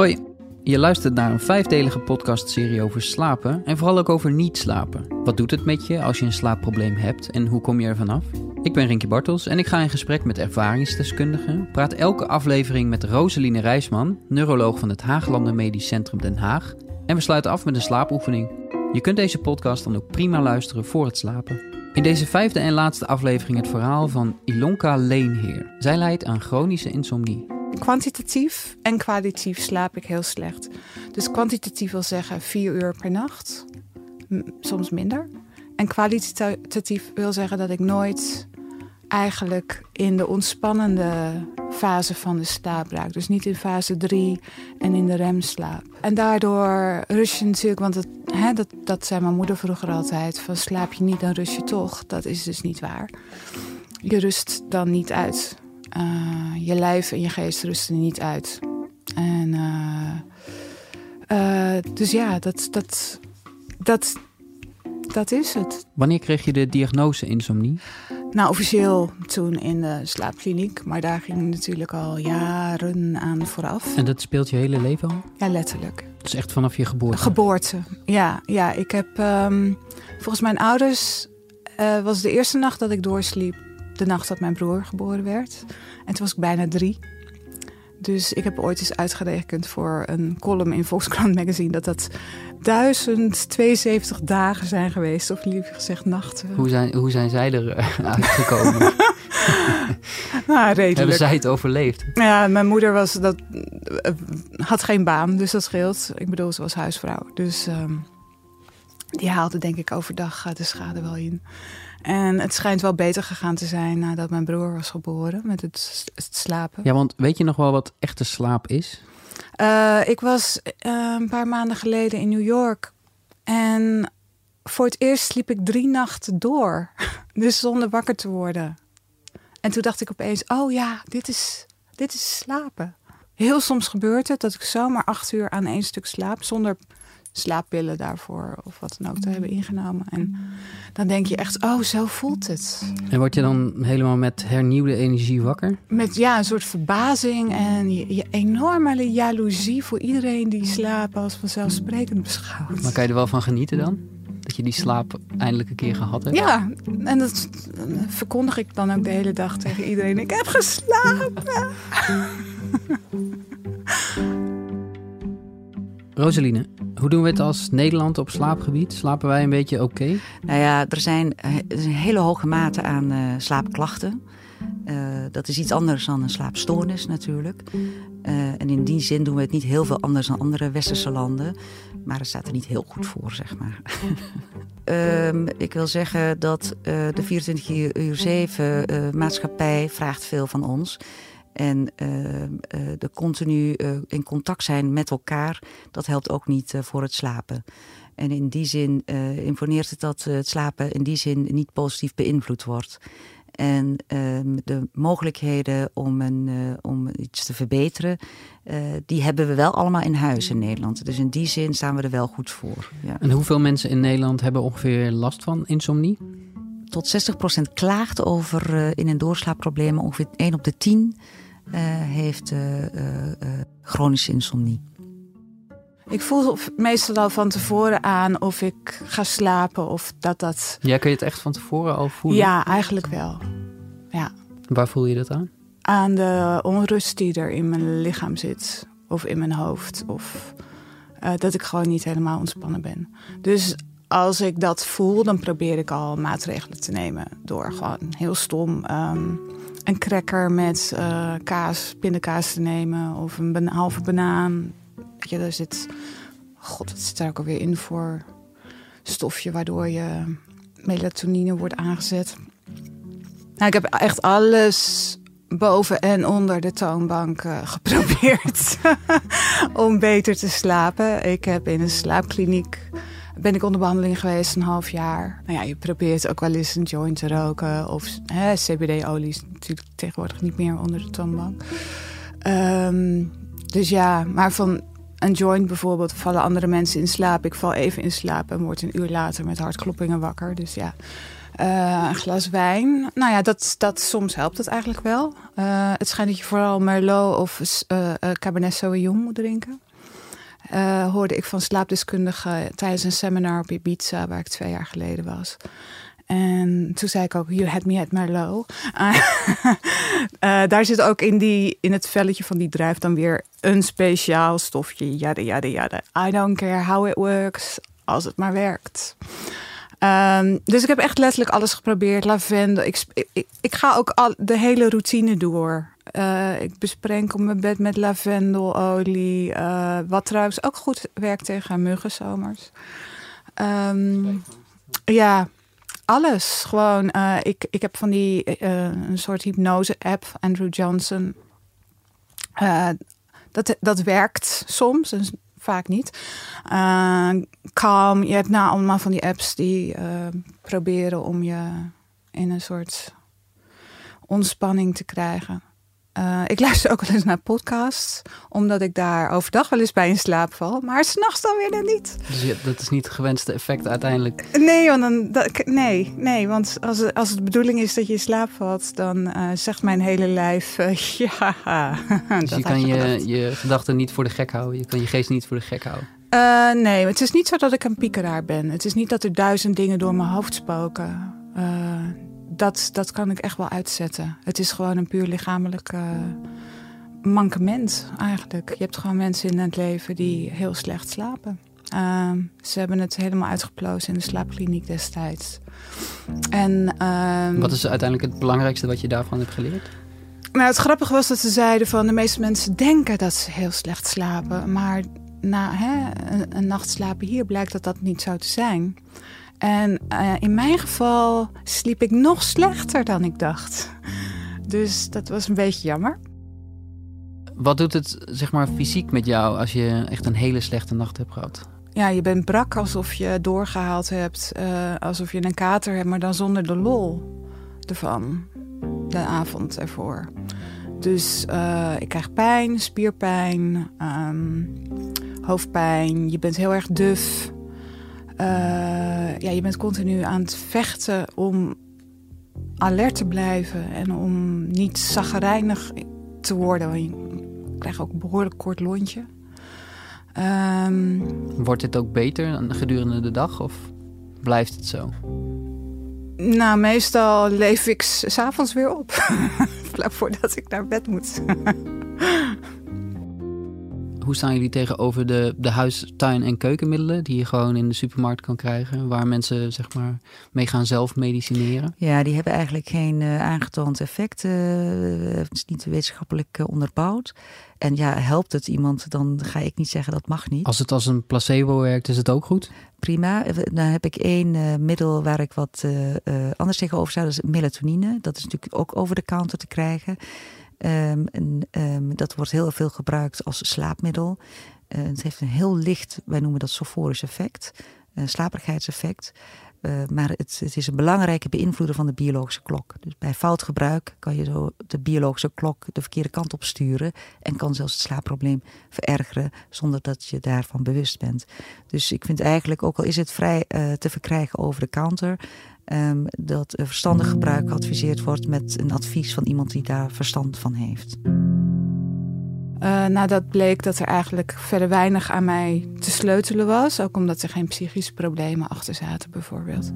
Hoi, je luistert naar een vijfdelige podcastserie over slapen en vooral ook over niet slapen. Wat doet het met je als je een slaapprobleem hebt en hoe kom je er vanaf? Ik ben Rinky Bartels en ik ga in gesprek met ervaringsdeskundigen. Praat elke aflevering met Roseline Rijsman, neuroloog van het Haaglanden Medisch Centrum Den Haag. En we sluiten af met een slaapoefening. Je kunt deze podcast dan ook prima luisteren voor het slapen. In deze vijfde en laatste aflevering het verhaal van Ilonka Leenheer. Zij lijdt aan chronische insomnie. Kwantitatief en kwalitatief slaap ik heel slecht. Dus kwantitatief wil zeggen vier uur per nacht, soms minder. En kwalitatief wil zeggen dat ik nooit eigenlijk in de ontspannende fase van de slaap raak. Dus niet in fase 3 en in de remslaap. En daardoor rust je natuurlijk, want hè, dat, dat zei mijn moeder vroeger altijd: van slaap je niet, dan rust je toch. Dat is dus niet waar. Je rust dan niet uit. Uh, je lijf en je geest rusten niet uit. En uh, uh, dus ja, dat, dat, dat, dat is het. Wanneer kreeg je de diagnose insomnie? Nou, officieel toen in de slaapkliniek. Maar daar ging natuurlijk al jaren aan vooraf. En dat speelt je hele leven al? Ja, letterlijk. Dus echt vanaf je geboorte? Geboorte, ja. ja ik heb um, volgens mijn ouders... Uh, was de eerste nacht dat ik doorsliep de nacht dat mijn broer geboren werd. En toen was ik bijna drie. Dus ik heb ooit eens uitgerekend voor een column in Volkskrant Magazine... dat dat 1072 dagen zijn geweest, of liever gezegd nachten. Hoe zijn, hoe zijn zij er uitgekomen? nou, redelijk. Hebben zij het overleefd? Ja, mijn moeder was, dat, had geen baan, dus dat scheelt. Ik bedoel, ze was huisvrouw. Dus um, die haalde denk ik overdag de schade wel in. En het schijnt wel beter gegaan te zijn nadat mijn broer was geboren met het, het slapen. Ja, want weet je nog wel wat echte slaap is? Uh, ik was uh, een paar maanden geleden in New York. En voor het eerst sliep ik drie nachten door. Dus zonder wakker te worden. En toen dacht ik opeens, oh ja, dit is, dit is slapen. Heel soms gebeurt het dat ik zomaar acht uur aan één stuk slaap... zonder slaappillen daarvoor of wat dan ook te hebben ingenomen. En dan denk je echt, oh, zo voelt het. En word je dan helemaal met hernieuwde energie wakker? Met ja, een soort verbazing en je, je enorme jaloezie voor iedereen die slapen als vanzelfsprekend beschouwt. Maar kan je er wel van genieten dan? Dat je die slaap eindelijk een keer gehad hebt? Ja, en dat verkondig ik dan ook de hele dag tegen iedereen. Ik heb geslapen. Rosaline, hoe doen we het als Nederland op slaapgebied? Slapen wij een beetje oké? Nou ja, er zijn een hele hoge mate aan uh, slaapklachten. Uh, dat is iets anders dan een slaapstoornis natuurlijk. En in die zin doen we het niet heel veel anders dan andere westerse landen. Maar het staat er niet heel goed voor, zeg maar. um, ik wil zeggen dat de 24 uur 7 maatschappij vraagt veel van ons. En uh, uh, de continu uh, in contact zijn met elkaar, dat helpt ook niet voor het slapen. En in die zin imponeert het dat het slapen in die zin niet positief beïnvloed wordt. En ehm, de mogelijkheden om, een, om iets te verbeteren, die hebben we wel allemaal in huis in Nederland. Dus in die zin staan we er wel goed voor. Ja. En hoeveel mensen in Nederland hebben ongeveer last van insomnie? Tot 60% klaagt over in- en doorslaapproblemen. Ongeveer 1 op de 10 uh, heeft uh, uh, chronische insomnie. Ik voel meestal al van tevoren aan of ik ga slapen of dat dat... Ja, kun je het echt van tevoren al voelen? Ja, eigenlijk wel. Ja. Waar voel je dat aan? Aan de onrust die er in mijn lichaam zit. Of in mijn hoofd. Of dat ik gewoon niet helemaal ontspannen ben. Dus als ik dat voel, dan probeer ik al maatregelen te nemen. Door gewoon heel stom um, een cracker met uh, kaas, pindakaas te nemen. Of een halve banaan. Weet je, daar zit... God, wat zit daar ook alweer in voor stofje... waardoor je melatonine wordt aangezet. Nou, ik heb echt alles boven en onder de toonbank uh, geprobeerd om beter te slapen. Ik heb in een slaapkliniek ben ik onder behandeling geweest een half jaar. Nou ja, je probeert ook wel eens een joint te roken. Of CBD-olie is natuurlijk tegenwoordig niet meer onder de toonbank. Um, dus ja, maar van een joint bijvoorbeeld vallen andere mensen in slaap. Ik val even in slaap en word een uur later met hartkloppingen wakker. Dus ja, uh, een glas wijn. Nou ja, dat, dat, soms helpt het eigenlijk wel. Uh, het schijnt dat je vooral Merlot of uh, Cabernet Sauvignon moet drinken. Uh, hoorde ik van slaapdeskundigen tijdens een seminar op Ibiza, waar ik twee jaar geleden was. En toen zei ik ook, you had me at Merlot. Uh, daar zit ook in, die, in het velletje van die druif dan weer een speciaal stofje. Jada, jada, jada. I don't care how it works, als het maar werkt. Um, dus ik heb echt letterlijk alles geprobeerd. Lavendel. Ik, ik, ik ga ook al de hele routine door. Uh, ik besprenkel mijn bed met lavendelolie. Uh, wat trouwens ook goed werkt tegen muggenzomers. Um, ja, alles. Gewoon, uh, ik, ik heb van die een soort hypnose-app, Andrew Johnson. dat, dat werkt soms vaak niet. Calm, je hebt nou allemaal van die apps die proberen om je in een soort ontspanning te krijgen. Uh, ik luister ook wel eens naar podcasts, omdat ik daar overdag wel eens bij in slaap val, maar s'nachts dan weer niet. Dus dat is niet het gewenste effect uiteindelijk? Nee, want, dan, dat, nee, nee, want als, als het de bedoeling is dat je in slaap valt, dan uh, zegt mijn hele lijf uh, ja. Dus je kan je, je gedachten niet voor de gek houden, je kan je geest niet voor de gek houden? nee, het is niet zo dat ik een piekeraar ben. Het is niet dat er duizend dingen door mijn hoofd spoken dat, dat kan ik echt wel uitzetten. Het is gewoon een puur lichamelijk uh, mankement eigenlijk. Je hebt gewoon mensen in het leven die heel slecht slapen. Uh, ze hebben het helemaal uitgeplozen in de slaapkliniek destijds. En, uh, Wat is uiteindelijk het belangrijkste wat je daarvan hebt geleerd? Nou, het grappige was dat ze zeiden van de meeste mensen denken dat ze heel slecht slapen. Maar na hè, een, een nacht slapen hier blijkt dat dat niet zo te zijn. En uh, in mijn geval sliep ik nog slechter dan ik dacht. Dus dat was een beetje jammer. Wat doet het zeg maar fysiek met jou als je echt een hele slechte nacht hebt gehad? Ja, je bent brak alsof je doorgehaald hebt, uh, alsof je een kater hebt, maar dan zonder de lol ervan, de avond ervoor. Dus uh, ik krijg pijn, spierpijn, um, hoofdpijn, je bent heel erg duf. Uh, ja, je bent continu aan het vechten om alert te blijven en om niet zaggerijnig te worden. Je krijgt ook een behoorlijk kort lontje. Um, Wordt het ook beter gedurende de dag of blijft het zo? Nou, meestal leef ik s'avonds weer op. Vlak voordat ik naar bed moet. Hoe staan jullie tegenover de, de huis, tuin en keukenmiddelen die je gewoon in de supermarkt kan krijgen, waar mensen zeg maar mee gaan zelf medicineren? Ja, die hebben eigenlijk geen uh, aangetoond effect. Uh, het is niet wetenschappelijk uh, onderbouwd. En ja, helpt het iemand, dan ga ik niet zeggen dat mag niet. Als het als een placebo werkt, is het ook goed? Prima. Dan heb ik één middel waar ik wat anders tegenover zou. Dat is melatonine. Dat is natuurlijk ook over de counter te krijgen. Um, en, um, dat wordt heel veel gebruikt als slaapmiddel. Uh, het heeft een heel licht, wij noemen dat soforisch effect, uh, slaperigheidseffect. Uh, maar het, het, is een belangrijke beïnvloeder van de biologische klok. Dus bij fout gebruik kan je zo de biologische klok de verkeerde kant op sturen. En kan zelfs het slaapprobleem verergeren zonder dat je daarvan bewust bent. Dus ik vind eigenlijk, ook al is het vrij te verkrijgen over de counter, um, dat verstandig gebruik geadviseerd wordt met een advies van iemand die daar verstand van heeft. Uh, nou, dat bleek dat er eigenlijk verder weinig aan mij te sleutelen was. Ook omdat er geen psychische problemen achter zaten, bijvoorbeeld.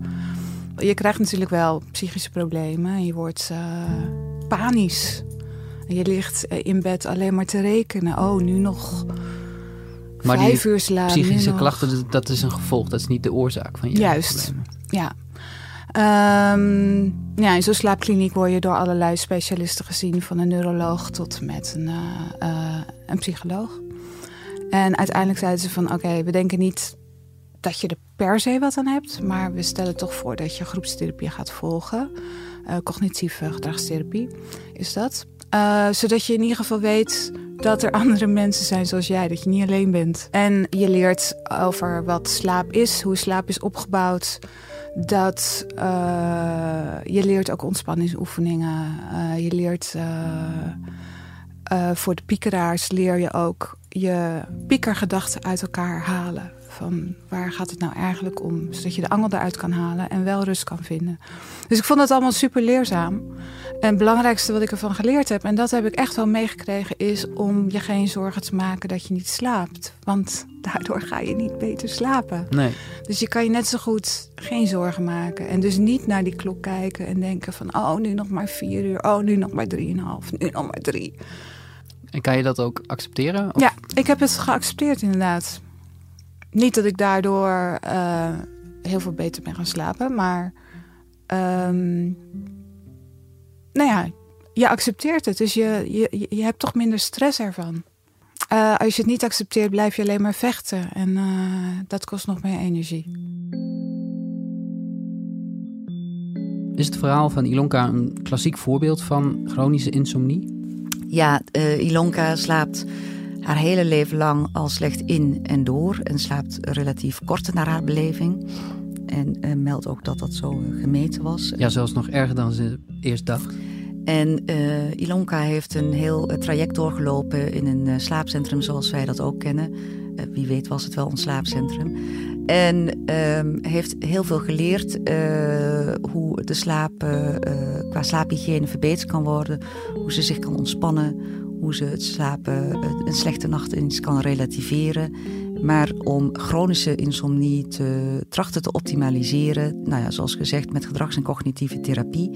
Je krijgt natuurlijk wel psychische problemen. Je wordt uh, panisch. Je ligt eh, in bed alleen maar te rekenen. Oh, nu nog maar vijf uur slapen. Psychische klachten, dat is een gevolg. Dat is niet de oorzaak van je Juist, problemen. ja. Um, ja, in zo'n slaapkliniek word je door allerlei specialisten gezien, van een neuroloog tot met een, uh, uh, een psycholoog. En uiteindelijk zeiden ze van oké, we denken niet dat je er per se wat aan hebt, maar we stellen toch voor dat je groepstherapie gaat volgen. Uh, cognitieve gedragstherapie is dat. zodat je in ieder geval weet dat er andere mensen zijn zoals jij, dat je niet alleen bent. En je leert over wat slaap is, hoe slaap is opgebouwd dat uh, je leert ook ontspanningsoefeningen. Uh, je leert uh, voor de piekeraars leer je ook je piekergedachten uit elkaar halen. Van waar gaat het nou eigenlijk om? Zodat je de angel eruit kan halen en wel rust kan vinden. Dus ik vond het allemaal super leerzaam. En het belangrijkste wat ik ervan geleerd heb, en dat heb ik echt wel meegekregen, is om je geen zorgen te maken dat je niet slaapt. Want daardoor ga je niet beter slapen. Nee. Dus je kan je net zo goed geen zorgen maken. En dus niet naar die klok kijken en denken van... oh, nu nog maar vier uur, oh, nu nog maar drieënhalf, nu nog maar drie. En kan je dat ook accepteren? Of- Ja, ik heb het geaccepteerd inderdaad. Niet dat ik daardoor eh, heel veel beter ben gaan slapen, maar... ehm, nou ja, je accepteert het. Dus je, je, je hebt toch minder stress ervan. Eh, als je het niet accepteert, blijf je alleen maar vechten. En eh, dat kost nog meer energie. Is het verhaal van Ilonka een klassiek voorbeeld van chronische insomnie? Ja, eh, Ilonka slaapt haar hele leven lang al slecht in en door. En slaapt relatief kort naar haar beleving. En eh, meldt ook dat dat zo eh, gemeten was. Ja, zelfs nog erger dan ze eerst dacht. En eh, Ilonka heeft een heel traject doorgelopen in een slaapcentrum zoals wij dat ook kennen. Wie weet was het wel een slaapcentrum. En ehm, heeft heel veel geleerd hoe de slaap qua slaaphygiëne verbeterd kan worden. Hoe ze zich kan ontspannen. Hoe ze het slapen, een slechte nacht eens kan relativeren. Maar om chronische insomnie te trachten te optimaliseren, nou ja, zoals gezegd, met gedrags- en cognitieve therapie.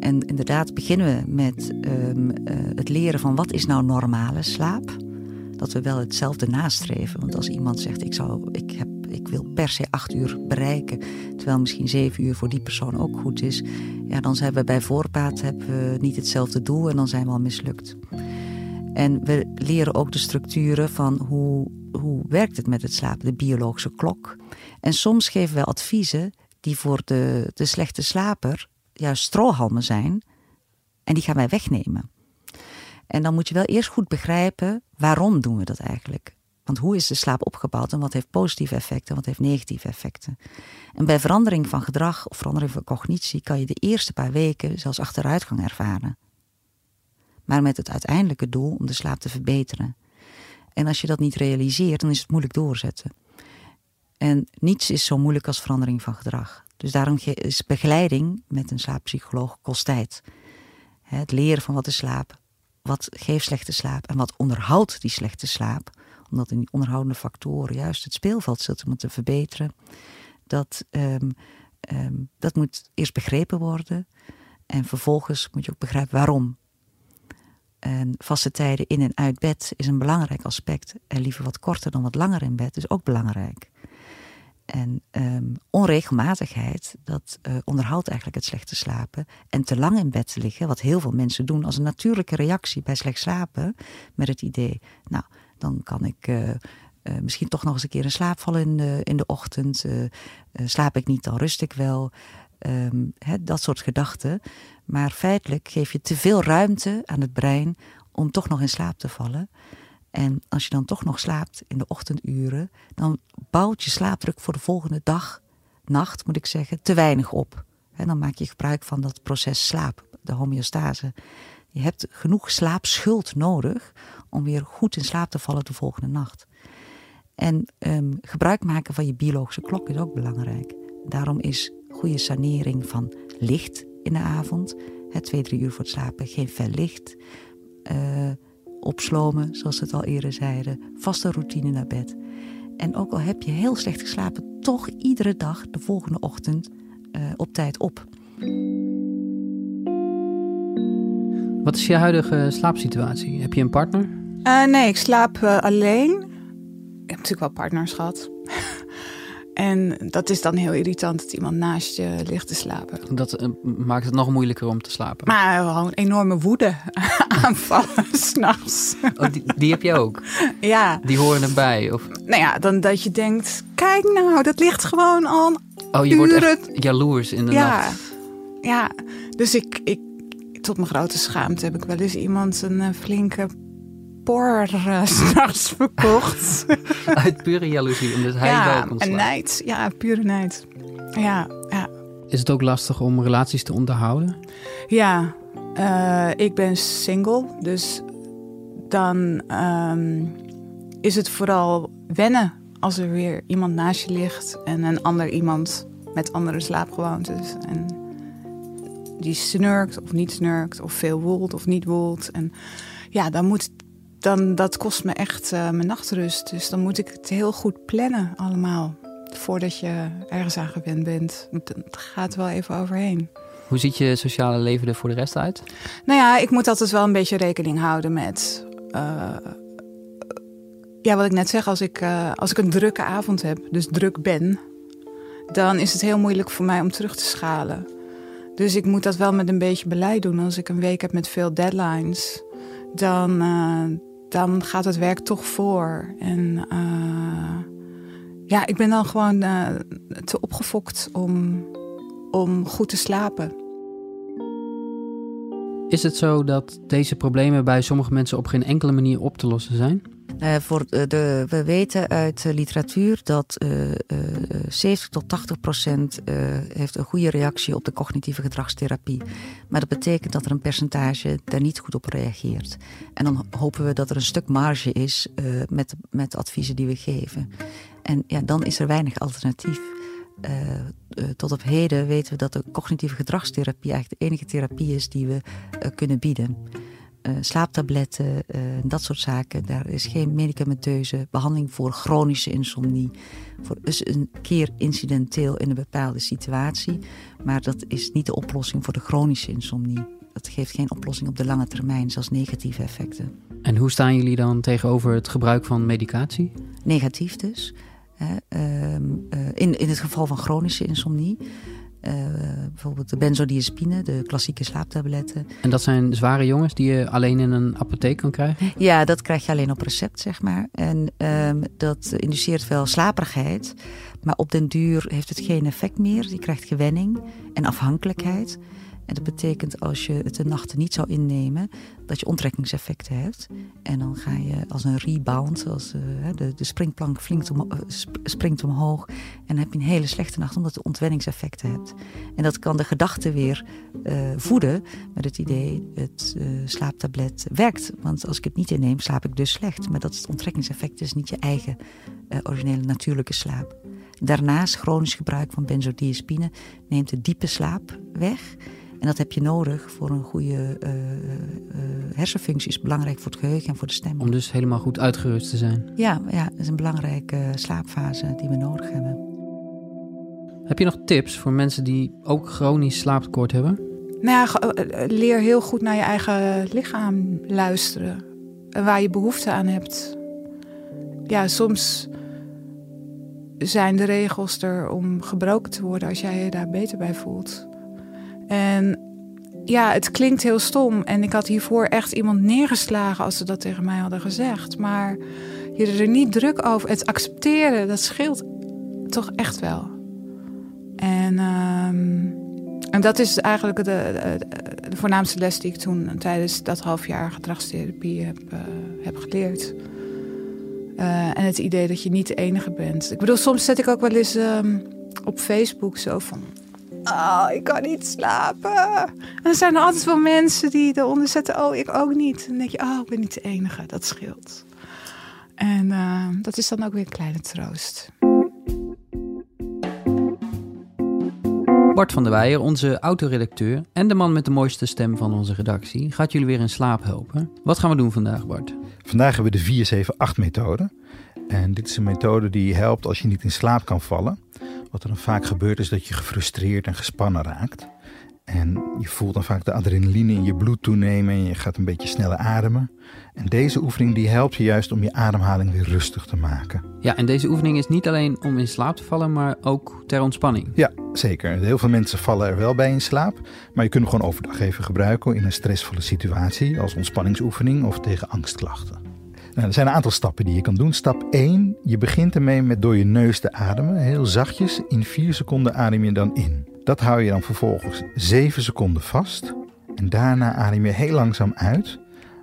En inderdaad beginnen we met ehm, eh, het leren van wat is nou normale slaap. Dat we wel hetzelfde nastreven. Want als iemand zegt, ik, zou, ik, heb, ik wil per se acht uur bereiken... terwijl misschien zeven uur voor die persoon ook goed is... ja, dan zijn we bij voorbaat hebben we niet hetzelfde doel en dan zijn we al mislukt. En we leren ook de structuren van hoe, hoe werkt het met het slapen, de biologische klok. En soms geven we adviezen die voor de, de slechte slaper juist strohalmen zijn. En die gaan wij wegnemen. En dan moet je wel eerst goed begrijpen waarom doen we dat eigenlijk. Want hoe is de slaap opgebouwd en wat heeft positieve effecten en wat heeft negatieve effecten? En bij verandering van gedrag of verandering van cognitie kan je de eerste paar weken zelfs achteruitgang ervaren. Maar met het uiteindelijke doel om de slaap te verbeteren. En als je dat niet realiseert, dan is het moeilijk doorzetten. En niets is zo moeilijk als verandering van gedrag. Dus daarom is begeleiding met een slaappsycholoog kost tijd. Het leren van wat is slaap, wat geeft slechte slaap en wat onderhoudt die slechte slaap. Omdat in die onderhoudende factoren juist het speelveld zit om het te verbeteren. Dat, ehm, ehm, dat moet eerst begrepen worden. En vervolgens moet je ook begrijpen waarom. En vaste tijden in en uit bed is een belangrijk aspect. En liever wat korter dan wat langer in bed is ook belangrijk. En ehm, onregelmatigheid, dat eh, onderhoudt eigenlijk het slechte slapen. En te lang in bed liggen, wat heel veel mensen doen als een natuurlijke reactie bij slecht slapen. Met het idee, nou, dan kan ik eh, eh, misschien toch nog eens een keer in slaap vallen in de, in de ochtend. Slaap ik niet, dan rust ik wel. Ehm, dat soort gedachten. Maar feitelijk geef je te veel ruimte aan het brein om toch nog in slaap te vallen. En als je dan toch nog slaapt in de ochtenduren, dan bouwt je slaapdruk voor de volgende dag, nacht moet ik zeggen, te weinig op. En dan maak je gebruik van dat proces slaap, de homeostase. Je hebt genoeg slaapschuld nodig om weer goed in slaap te vallen de volgende nacht. En ehm, gebruik maken van je biologische klok is ook belangrijk. Daarom is goede sanering van licht in de avond, hè, twee, drie uur voor het slapen, geen fel licht. eh, opslomen, zoals we het al eerder zeiden. Vaste routine naar bed. En ook al heb je heel slecht geslapen, toch iedere dag de volgende ochtend eh, op tijd op. Wat is je huidige slaapsituatie? Heb je een partner? Eh, nee, ik slaap alleen. Ik heb natuurlijk wel partners gehad. En dat is dan heel irritant dat iemand naast je ligt te slapen. Dat eh, maakt het nog moeilijker om te slapen. Maar gewoon enorme woede aanvallen s'nachts. Oh, die, die heb je ook. ja, Die horen erbij. Of, nou ja, dan dat je denkt, kijk nou, dat ligt gewoon al oh, je wordt echt jaloers in de Ja, nacht. ja. Dus ik, ik, tot mijn grote schaamte heb ik wel eens iemand een eh, flinke por uh, s'nachts verkocht. Uit pure jaloezie, omdat hij wel ja, kon en slapen. nijd. Ja, pure nijd. Ja, ja. Is het ook lastig om relaties te onderhouden? Ja, eh, ik ben single, dus dan ehm, is het vooral wennen als er weer iemand naast je ligt en een ander iemand met andere slaapgewoontes. En die snurkt of niet snurkt, of veel woelt of niet woelt. En ja, dan moet, dan, dat kost me echt uh, mijn nachtrust. Dus dan moet ik het heel goed plannen allemaal. Voordat je ergens aan gewend bent. Het gaat wel even overheen. Hoe ziet je sociale leven er voor de rest uit? Nou ja, ik moet altijd wel een beetje rekening houden met. Uh, ja, wat ik net zeg, als ik, uh, als ik een drukke avond heb, dus druk ben, dan is het heel moeilijk voor mij om terug te schalen. Dus ik moet dat wel met een beetje beleid doen. Als ik een week heb met veel deadlines, dan, uh, dan gaat het werk toch voor. En uh, ja, ik ben dan gewoon te opgefokt om, om goed te slapen. Is het zo dat deze problemen bij sommige mensen op geen enkele manier op te lossen zijn? Uh, voor de, we weten uit de literatuur dat uh, uh, 70 tot 80 procent heeft een goede reactie op de cognitieve gedragstherapie. Maar dat betekent dat er een percentage daar niet goed op reageert. En dan hopen we dat er een stuk marge is met, met adviezen die we geven. En ja, dan is er weinig alternatief. tot op heden weten we dat de cognitieve gedragstherapie eigenlijk de enige therapie is die we kunnen bieden. Uh, slaaptabletten, uh, dat soort zaken. Daar is geen medicamenteuze behandeling voor chronische insomnie. Voor dus een keer incidenteel in een bepaalde situatie. Maar dat is niet de oplossing voor de chronische insomnie. Dat geeft geen oplossing op de lange termijn, zelfs negatieve effecten. En hoe staan jullie dan tegenover het gebruik van medicatie? Negatief dus. Uh, in, in het geval van chronische insomnie. Uh, bijvoorbeeld de benzodiazepine, de klassieke slaaptabletten. En dat zijn zware jongens die je alleen in een apotheek kan krijgen? Ja, dat krijg je alleen op recept, zeg maar. En um, dat induceert wel slaperigheid. Maar op den duur heeft het geen effect meer. Je krijgt gewenning en afhankelijkheid. En dat betekent als je het de nachten niet zou innemen, dat je onttrekkingseffecten hebt. En dan ga je als een rebound, als uh, de, de springplank om, uh, springt omhoog. En dan heb je een hele slechte nacht omdat je ontwenningseffecten hebt. En dat kan de gedachte weer uh, voeden met het idee, het slaaptablet werkt. Want als ik het niet inneem, slaap ik dus slecht. Maar dat is het onttrekkingseffect, is niet je eigen originele natuurlijke slaap. Daarnaast chronisch gebruik van benzodiazepine neemt de diepe slaap weg. En dat heb je nodig voor een goede uh, uh, hersenfunctie. Is belangrijk voor het geheugen en voor de stem. Om dus helemaal goed uitgerust te zijn. Ja, ja dat is een belangrijke slaapfase die we nodig hebben. Heb je nog tips voor mensen die ook chronisch slaaptekort hebben? Nou ja, leer heel goed naar je eigen lichaam luisteren. En waar je behoefte aan hebt. Ja, soms zijn de regels er om gebroken te worden als jij je daar beter bij voelt. En ja, het klinkt heel stom. En ik had hiervoor echt iemand neergeslagen als ze dat tegen mij hadden gezegd. Maar je er niet druk over. Het accepteren, dat scheelt toch echt wel. En, um, en dat is eigenlijk de, de, voornaamste les die ik toen tijdens dat half jaar gedragstherapie heb, uh, heb geleerd. Uh, en het idee dat je niet de enige bent. Ik bedoel, soms zet ik ook wel eens um, op Facebook zo van Oh, ik kan niet slapen. En dan zijn er altijd wel mensen die eronder zetten. Oh, ik ook niet. En dan denk je, oh, ik ben niet de enige. Dat scheelt. En uh, dat is dan ook weer een kleine troost. Bart van der Weijer, onze autoredacteur en de man met de mooiste stem van onze redactie, gaat jullie weer in slaap helpen. Wat gaan we doen vandaag, Bart? Vandaag hebben we de 478-methode. En dit is een methode die helpt als je niet in slaap kan vallen. Wat er dan vaak gebeurt is dat je gefrustreerd en gespannen raakt. En je voelt dan vaak de adrenaline in je bloed toenemen en je gaat een beetje sneller ademen. En deze oefening die helpt je juist om je ademhaling weer rustig te maken. Ja, en deze oefening is niet alleen om in slaap te vallen, maar ook ter ontspanning. Ja, zeker. Heel veel mensen vallen er wel bij in slaap. Maar je kunt hem gewoon overdag even gebruiken in een stressvolle situatie als ontspanningsoefening of tegen angstklachten. Nou, er zijn een aantal stappen die je kan doen. Stap 1, je begint ermee met door je neus te ademen. Heel zachtjes, in 4 seconden adem je dan in. Dat hou je dan vervolgens 7 seconden vast. En daarna adem je heel langzaam uit,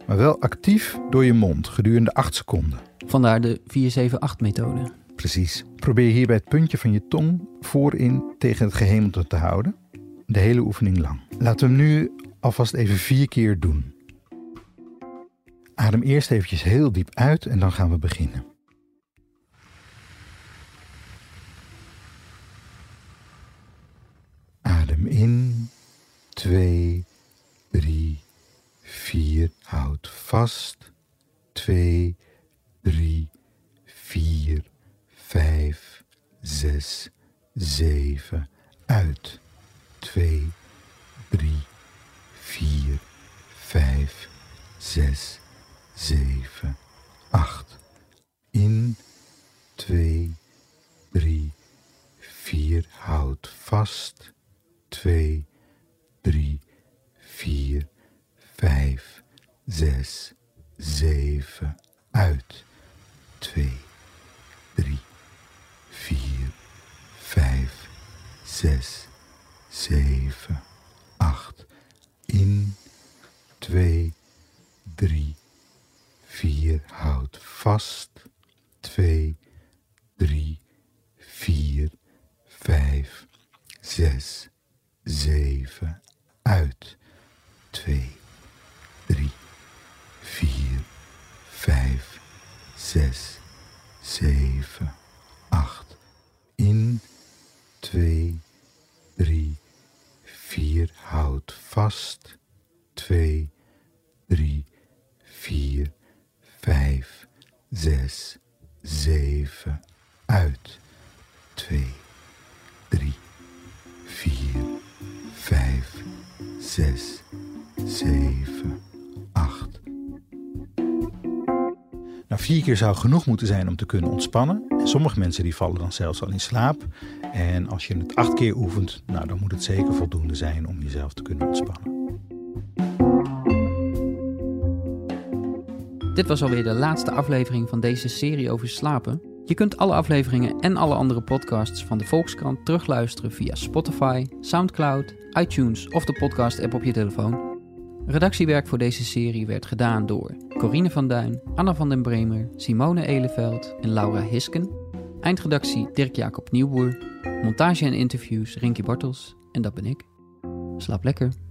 maar wel actief door je mond gedurende 8 seconden. Vandaar de 4-7-8-methode. Precies. Probeer hierbij het puntje van je tong voorin tegen het gehemelte te houden. De hele oefening lang. Laten we hem nu alvast even vier keer doen. Adem eerst eventjes heel diep uit en dan gaan we beginnen. Adem in, 2, 3, 4, houd vast, 2, 3, 4, 5, 6, 7, uit, 2, 3, 4, 5, 6, 6, 7. Uit. 2, 3, 4, 5, 6, 7, 8. In. 2, 3, 4. Houd vast. 2, 3, 4, 5, 6, 7. Uit. 2, 3, 4, 5, 6, 7, 8. Nou, vier keer zou genoeg moeten zijn om te kunnen ontspannen. En sommige mensen die vallen dan zelfs al in slaap. En als je het acht keer oefent, nou, dan moet het zeker voldoende zijn om jezelf te kunnen ontspannen. Dit was alweer de laatste aflevering van deze serie over slapen. Je kunt alle afleveringen en alle andere podcasts van de Volkskrant terugluisteren via Spotify, SoundCloud, iTunes of de podcast-app op je telefoon. Redactiewerk voor deze serie werd gedaan door Corine van Duin, Anna van den Bremer, Simone Eleveld en Laura Hisken. Eindredactie Dirk-Jacob Nieuwboer. Montage en interviews Rinky Bartels. En dat ben ik. Slaap lekker.